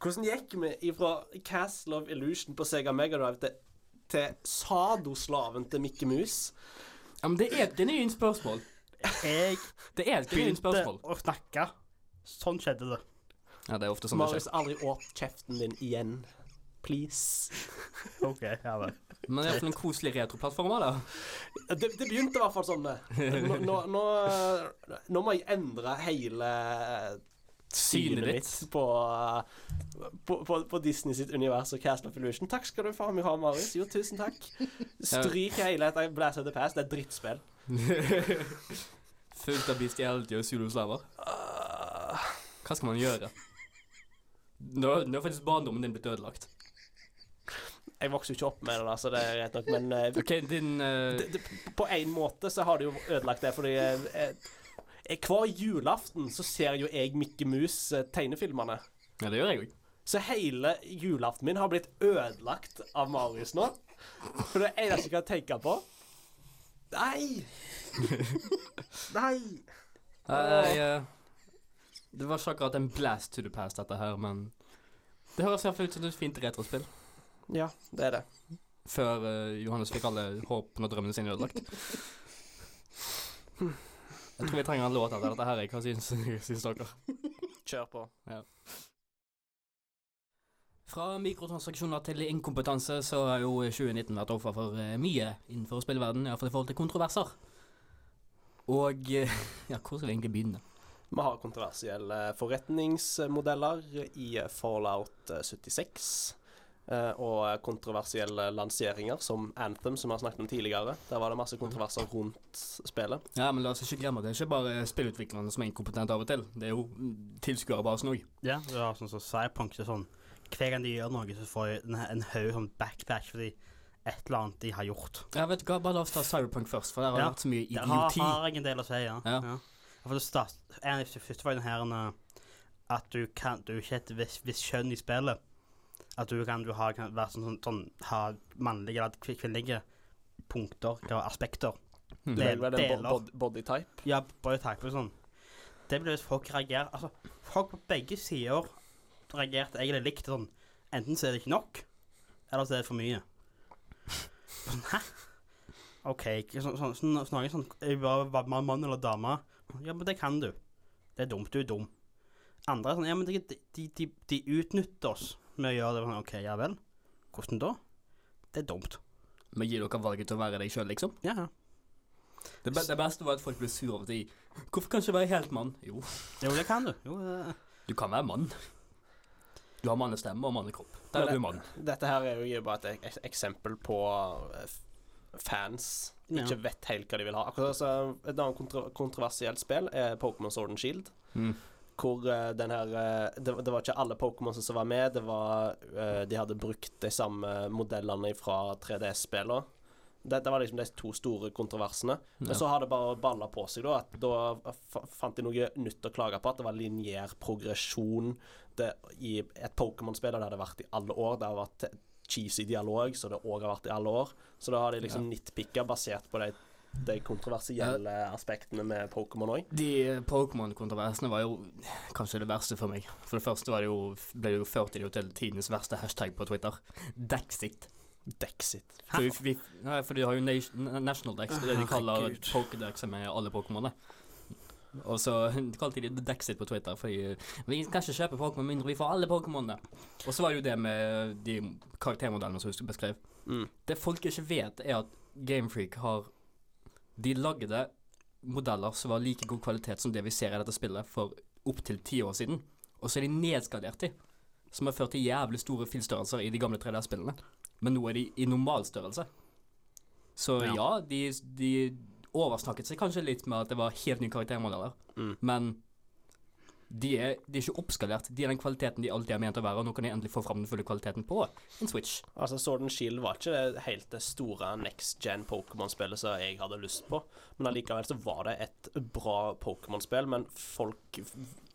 Hvordan gikk vi ifra Castle of Illusion på Sega Megadrive til, til Sado-slaven til Mikke Mus? Ja, men det er et genuint spørsmål. Jeg Det er et genuint begynte spørsmål. å snakke. Sånn skjedde det. Ja, det er ofte sånn det Marius, skjer. aldri åp kjeften din igjen. Please. OK, ja vel. Men det er iallfall en koselig retroplattform da. det. Det, begynte i hvert fall sånn. det. Nå, nå, nå, nå må jeg endre hele Synet synet ditt. på, på, på, på Disney sitt univers og Castle of Illusion. Takk skal du faen meg ha, Marius. Jo, tusen takk. Stryk hele dette Blast of the Past. Det er et drittspill. Fullt av bestiality og zuluslaver. Hva skal man gjøre? Nå, nå er faktisk barndommen din blitt ødelagt. Jeg vokste jo ikke opp med det, da, så det er greit nok, men uh, okay, din uh... det, det, på en måte så har det jo ødelagt det, fordi eh, hver julaften så ser jo jeg Mikke Mus tegnefilmene. Ja, det gjør jeg òg. Så hele julaften min har blitt ødelagt av Marius nå. For det eneste jeg kan tenke på Nei! Nei! eh, Det var ikke akkurat en blast to the past, dette her, men det høres iallfall ut som et fint retrospill. Ja, det er det. Før uh, Johannes fikk alle håpene og drømmene sine ødelagt. Jeg tror vi trenger en låt etter dette her. jeg. Hva syns, syns dere? Kjør på. Fra mikrotransaksjoner til inkompetanse så har jo 2019 vært offer for eh, mye innenfor spillverden, iallfall i forhold til kontroverser. Og eh, ja, hvor skal vi egentlig begynne? Vi har kontroversielle forretningsmodeller i Fallout eh, 76. eh, Og kontroversielle lanseringer som Anthem, som vi har snakket om tidligere. Der var det masse kontroverser rundt spillet. Ja, men la oss ikke glemme at det er ikke bare spillutviklerne som er inkompetente av og til. Det er jo tilskuerbasen òg. Ja, det var sånn som Cyberpunk. så sånn Hver gang de gjør noe, så får jeg en, en haug sånn backpatch fordi et eller annet de har gjort. Ja, vet du hva, bare la oss ta Cyberpunk først, for der har Ja. vært så mye idioti. har, har jeg en del å si, ja. Ja. ja. For det start, en av de første var den her eh, at du kan Du ikke er et visst vis kjønn i spillet. At du kan, du har, kan være sånn, sånn, sånn Ha mannlige eller kvinnelige punkter, og aspekter. Du velger vel en deler. bo- bod- bodytype. Ja, bodytype og sånn. Det blir hvis folk reagerer Altså, folk på begge sider reagerte egentlig likt sånn. Enten så er det ikke nok, eller så er det for mye. Sånn, hæ? OK. ikke Sånn, sånn, sånn, sånn, noen sånn jeg bare mann eller dame. Ja, men det kan du. Det er dumt. Du er dum. Andre er sånn Ja, men de, de, de, de utnytter oss med å gjøre det. Sånn, OK, ja vel. Hvordan da? Det er dumt. Men gir dere valget til å være deg sjøl, liksom? Ja, ja. Det, be det beste var at folk ble sur over det. Hvorfor kan ikke være helt mann? Jo, Jo, det kan du. Jo, det, du kan være mann. Du har mannestemme og mannekropp. Der er du mann. Dette her er jo bare et ek eksempel på eh, fans Ja. ikke vet helt hva de vil ha. Akkurat så Et annet kontro kontroversielt spill er Pokémon Sword and Shield. Mm. Hvor uh, den her uh, det, det var ikke alle Pokémon som var med. Det var uh, De hadde brukt de samme modellene fra 3DS-spillene. det var liksom de to store kontroversene. Men Ja. så har det bare balla på seg, da. At da fant de noe nytt å klage på. At det var lineær progresjon det, i et Pokémon-spill. Det hadde vært i alle år. Det har vært cheesy dialog, så det òg har vært i alle år. Så da har de liksom nitpicka basert på de, de kontroversielle aspektene med Pokémon òg. De eh, Pokémon-kontroversene var jo kanskje det verste for meg. For det første var det jo, ble det jo ført inn til tidenes verste hashtag på Twitter. Dexit. Dexit. For, vi, vi, nei, for de har jo nation, National Dex, det de kaller Pokédex Pokédexet med alle Pokémonene. Og så kalte de Dexit på Twitter, fordi vi kan ikke kjøpe Pokémon mindre, vi får alle Pokémonene. Og så var det jo det med de karaktermodellene som du beskrev. Mm. Det folk ikke vet, er at Gamefreak har De lagde modeller som var like god kvalitet som det vi ser i dette spillet, for opptil ti år siden. Og så er de nedskalert de, som har ført til jævlig store filstørrelser i de gamle 3D-spillene. Men nå er de i normalstørrelse. Så ja, Ja. de, de oversnakket seg kanskje litt med at det var helt nye karaktermodeller, Mm. men De er, de er ikke oppskalert. De er den kvaliteten de alltid har ment å være. Og nå kan de endelig få fram den fulle kvaliteten på en Switch. Altså, Sword and Shield var ikke det helt det store next gen Pokémon-spillet som jeg hadde lyst på, men allikevel så var det et bra Pokémon-spill. Men folk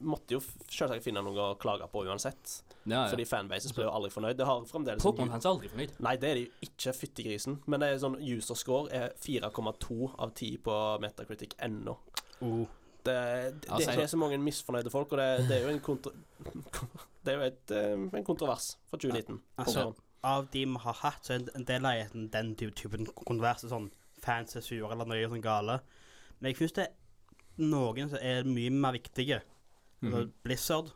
måtte jo selvsagt finne noe å klage på uansett. Ja, ja. Fordi fanbases ble jo aldri fornøyd. Det har fremdeles Pokémon-fans er aldri fornøyd. Nei, det er de jo ikke, fyttegrisen. Men det er sånn user score er 4,2 av 10 på Metacritic ennå. Oh. Det, det, Altså, det er så mange misfornøyde folk, og det, det er jo en kontra... Det er jo et, eh, en kontrovers fra 2019. Altså, av de vi har hatt, så er en del av den, den type- typen kontroverser sånn fans er sure eller noe sånn gale. Men jeg syns det er noen som er mye mer viktige. Mm -hmm. Blizzard.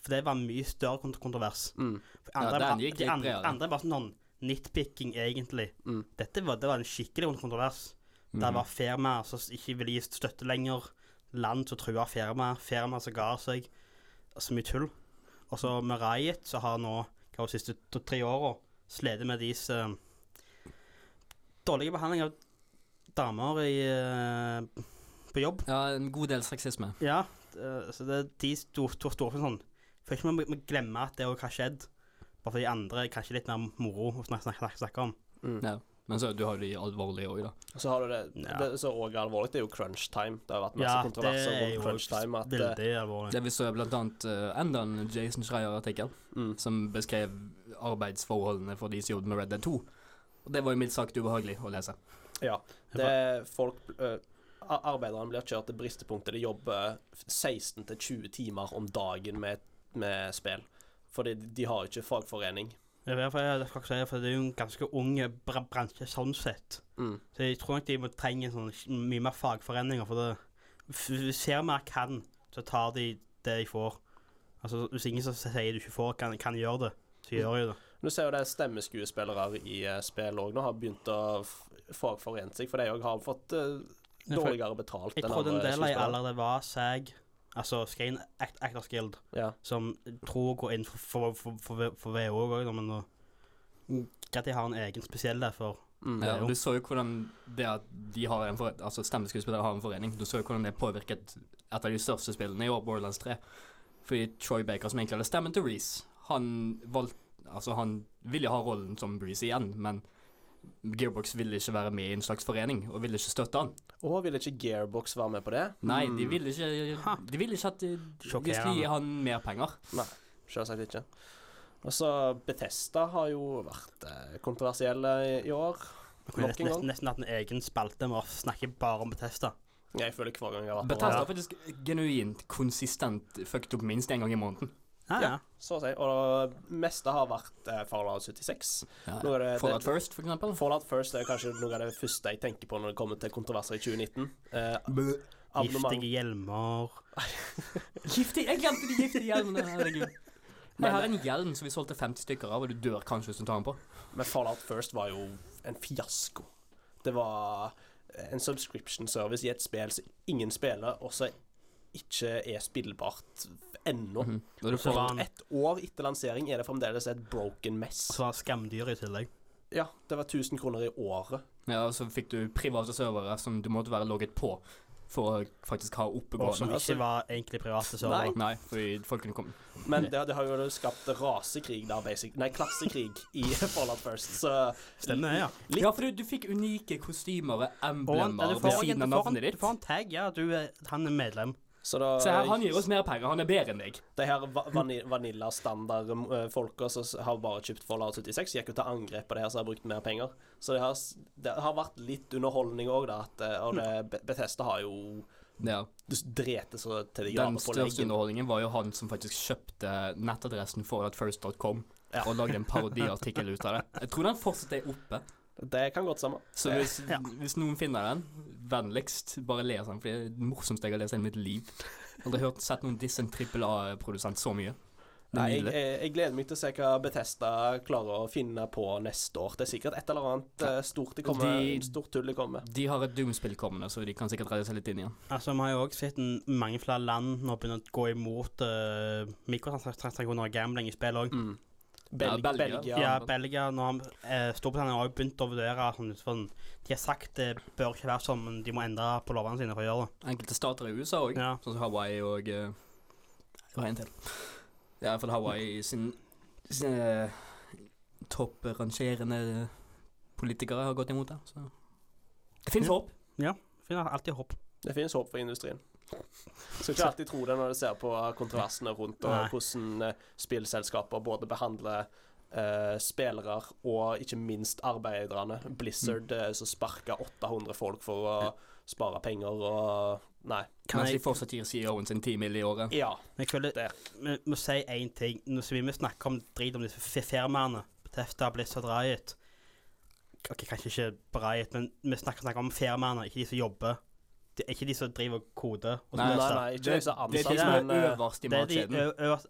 For det var mye større kont kontrovers. Mm. For Ja, den gikk de litt andre, bredere. andre var sånn nitpicking, egentlig. Mm. Dette var, det var en skikkelig kontrovers. Mhm. Der var firmaer som ikke ville gi støtte lenger. Land som truer firma, firma som ga seg. Så mye tull. Og så med Riot, så har nå hva de siste to, tre åra slitt med deres uh, dårlige behandling av damer i, uh, på jobb. Ja, en god del sexisme. Ja, uh, så det, er de to, sto, står sånn Får ikke vi glemme at det òg har skjedd. Bare fordi andre er kanskje litt mer moro å snakke, snakke, snakke om. Mm. Ja. Men så du har de alvorlige òg, da. Så har du det, Ja. det Så òg alvorlig, det er jo crunch time. Det har vært masse Ja, kontroverser er rundt crunch time. At, eh, veldig alvorlig. Det vi så blant annet uh, enda en Jason Schreier-artikkel mm, som beskrev arbeidsforholdene for de som jobbet med Red Dead 2. Og det var jo mildt sagt ubehagelig å lese. ja. Det er folk uh, Arbeiderne blir kjørt til bristepunktet. De jobber 16-20 timer om dagen med, med spill. Fordi de har ikke fagforening. Det derfor jeg, det skal ikke si, for det er jo en ganske ung bra bransje sånn sett. Mm. Så jeg tror nok de må trenge sånn, mye mer fagforeninger. For det, ser mer kan, så tar de det de får. Altså, Hvis ingen som sier du ikke får, kan, kan gjøre det, så gjør de det. Du ser jo det er stemmeskuespillere i uh, spill òg nå har begynt å fagforene seg, for de òg har fått uh, dårligere betalt Jeg jeg trodde en del av de allerede var SAG, altså Screen Act Actors Guild, Ja. som tror går inn for, for, for, for, for VO òg, men Greit de har en egen spesiell der for Mm. Ja, du så jo hvordan det at de har en for, altså stemmeskuespillere har en forening, du så jo hvordan det påvirket et av de største spillene i år, Borderlands 3. Fordi Troy Baker, som egentlig hadde stemmen til Reece, han valgte Altså, han ville ha rollen som Reece igjen, men Gearbox ville ikke være med i en slags forening, og ville ikke støtte han. Og ville ikke Gearbox være med på det? Nei, de Mm. ville ikke De ville ikke at de, de skulle gi han mer penger. Nei, Selvsagt ikke. Og så Betesta har jo vært eh, kontroversielle i, i år. Nok nesten, nesten hatt en egen spalte med å snakke bare om Betesta. Jeg føler hver gang jeg har vært Bethesda har er faktisk genuint konsistent fucked opp minst én gang i måneden. Ja, Ja. ja. Så å si. Og det meste har vært eh, Fallout 76. Ja, er det- Fallout det- First, for eksempel. Fallout First er kanskje noe av det første jeg tenker på når det kommer til kontroverser i 2019. Eh, Giftige hjelmer. giftige, Jeg glemte de giftige hjelmene. Herregud. Men- Jeg har en hjelm som vi solgte 50 stykker av, og du dør kanskje hvis du tar den på. Men Fallout First var jo en fiasko. Det var en subscription service i et spill som ingen spiller, og som ikke er spillbart ennå. Mm -hmm. Så får han- Et år etter lansering er det fremdeles et broken mess. Og så var det skamdyr i tillegg. Ja, det var 1000 kroner i året. Ja, og så fikk du private servere som du måtte være logget på for å faktisk ha oppegående. Og som. Ikke var egentlig private servere. Nei, fordi folk kunne komme Men det, det har jo skapt rasekrig der, basic. Nei, klassekrig i Fallout First, så Stemmer det, ja. litt Ja, for du, du fikk unike kostymer og Og emblemer ved siden av du får, en, navnet ditt. du får en tag, ja. Du, han er medlem. Så da Se her, han gir oss mer penger. Han er bedre enn deg. De her va vani vanilla-standard-folka som har bare kjøpt Fallout 76, gikk jo til angrep på det her som har brukt mer penger. Så det har, det har vært litt underholdning òg, da. At, eh, og det, Bethesda har jo Ja. Du drete så til de på grader på største underholdningen var jo han som faktisk kjøpte nettadressen for at first.com Ja. og lagde en parodiartikkel ut av det. Jeg tror den fortsatt er oppe. Det kan godt sammen. Så hvis, hvis noen finner den, vennligst bare les den, for det er det morsomste jeg har lest i mitt liv. Aldri hørt sett noen disse en trippel A-produsent så mye. Nei, jeg, jeg, gleder meg til å se hva Bethesda klarer å finne på neste år. Det er sikkert et eller annet ja. stort de kommer, De- stort tull de kommer med. De har et Doom-spill kommende, så de kan sikkert redde seg litt inn igjen. Altså, Vi har jo òg sett en, mange flere land nå begynne å gå imot uh, mikrotransaksjoner og gambling i spill òg. Mm. Ja, Belgia. Belgia. Ja, Belgia nå har eh, Storbritannia har jo begynt å vurdere sånn, sånn, De har sagt det bør ikke være sånn, men de må endre på lovene sine for å gjøre det. Enkelte stater i USA òg, Ja. sånn som Hawaii og eh, Det var en til. Ja, for Hawaii sin, sine topprangerende politikere har gått imot det. Så det finnes Ja. håp. finnes alltid håp. Det finnes håp for industrien. Skal ikke alltid tro det når du ser på kontroversene rundt og Nei. hvordan eh, spillselskaper både behandler Uh, spillere og ikke minst arbeiderne. Blizzard Mm. eh, som sparka 800 folk for å spare penger og Nei. Kan Mens de jeg, fortsatt gir CEO-en sin 10 mill. i året. Ja. men jeg føler Vi må si én ting. Nå skal vi snakke om drit om disse firmaene. Tefta, Blizzard, Riot. Ok, Kanskje ikke Riot, men vi snakker, snakker om firmaene, ikke de som jobber. Det er ikke de som driver kode. Og Nei, Nei, nei, ikke de som er det er de som er eh, øverst i matkjeden.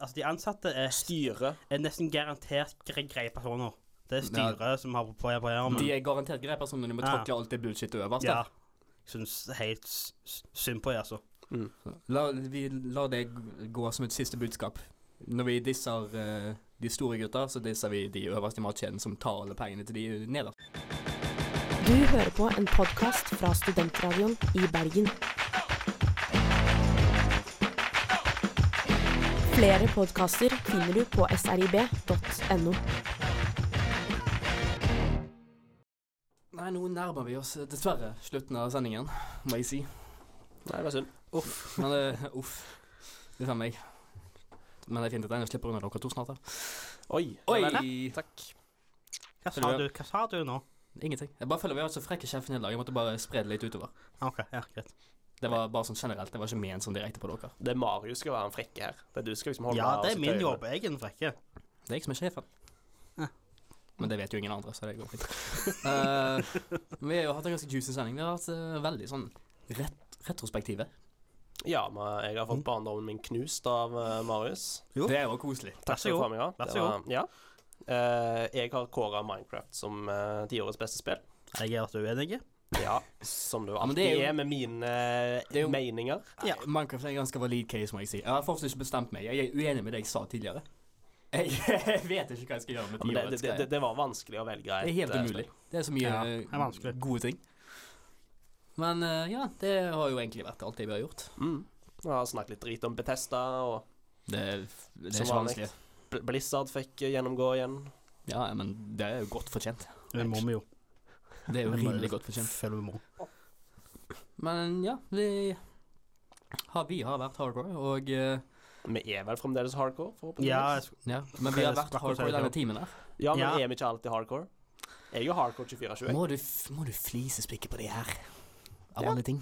altså de ansatte er, styret. er nesten garantert gre- greie personer. Det er styret som har på armen. De er garantert greie personer. De må Ja. takle alt det bullshit øverst. Ja. Jeg syns helt synd på dem, altså. La, vi lar det gå som et siste budskap. Når vi disser uh, de store gutta, så disser vi de øverste i matkjeden som tar alle pengene til de nederst. Du hører på en podkast fra Studentradioen i Bergen. Flere podkaster finner du på srib.no. Nei, nå nærmer vi oss eh, dessverre slutten av sendingen, må jeg si. Nei, det var synd. Uff. Men det Uff. Uff a meg. Men det er fint at jeg slipper unna dere to snart. da. Oi. Oi! Takk. Hva sa du? du, hva sa du nå? Ingenting. Jeg bare føler vi har så frekke sjefen i dag. Jeg måtte bare spre det litt utover. OK, ja, greit. Det var bare sånn generelt. Det var ikke ment sånn direkte på dere. Det er Marius skal være en frekke her. Det er du skal liksom holde Ja, det er min jobb. Jeg er en frekke. Det er jeg som er sjefen. Ja. Men det vet jo ingen andre, så det går fint. uh, vi har jo hatt en ganske juicy sending. Vi har hatt uh, veldig sånn ret retrospektive. Ja, men jeg har fått barndommen min knust av uh, Marius. Jo. Det var koselig. Vær så skal du ha. Vær så god. Ja. Eh, jeg har kåra Minecraft som uh, tiårets beste spill. Jeg er altså uenig. Ja, som du alltid det er er, med mine er jo- meninger. Ja. Minecraft er en ganske valid case, må jeg si. Jeg har fortsatt ikke bestemt meg. Jeg er uenig med det jeg sa tidligere. Jeg vet ikke hva jeg skal gjøre med Ja, men det, det, det, det var vanskelig å velge et Det er helt eh, umulig. Det er så mye Ja, er gode ting. Men ja, det har jo egentlig vært alt det vi har gjort. Mm. Jeg har snakket litt drit om Betesta, og Det, det er ikke vanskelig. Bl- Blizzard fikk eh, gjennomgå igjen. Ja, men det er jo godt fortjent. Det må vi jo. Det er jo rimelig godt fortjent. Føler vi må. Men ja, vi har, vi har vært hardcore, og eh, Vi er vel fremdeles hardcore, forhåpentligvis. Ja, ja, Men vi har vært hardcore i denne timen her. Ja, men Ja. er vi ikke alltid hardcore? Jeg er jo hardcore 24-21. Må du, må du flisespikke på det her? Av Ja. alle ting.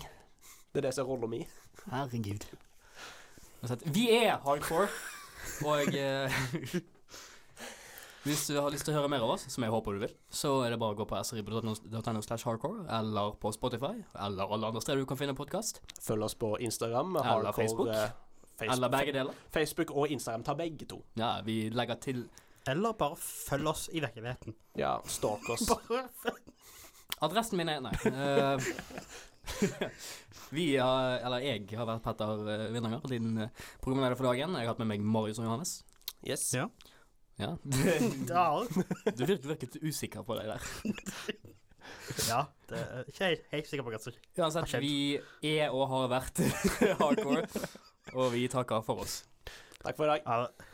Det er det som er rolla mi. Herregud. Vi er hardcore, og eh, Hvis du har lyst til å høre mer av oss, som jeg håper du vil, så er det bare å gå på srib.no slash hardcore, eller på Spotify, eller alle andre steder du kan finne podkast. Følg oss på Instagram. med Eller hardcore, Facebook. eh, Facebook. Eller begge deler. Facebook og Instagram tar begge to. Ja, vi legger til Eller bare følg oss i virkeligheten. Ja, stalk oss. Bare følg. Adressen min er Nei. Eh, vi har, eller jeg har vært Petter Vindanger, din eh, programleder for dagen. Jeg har hatt med meg Marius og Johannes. Yes. Ja. Ja. Du virket, virket usikker på deg der. ja det er ikke helt, helt sikker på hva som Uansett, Har skjedd. vi er og har vært hardcore, og vi takker for oss. Takk for i dag. ja,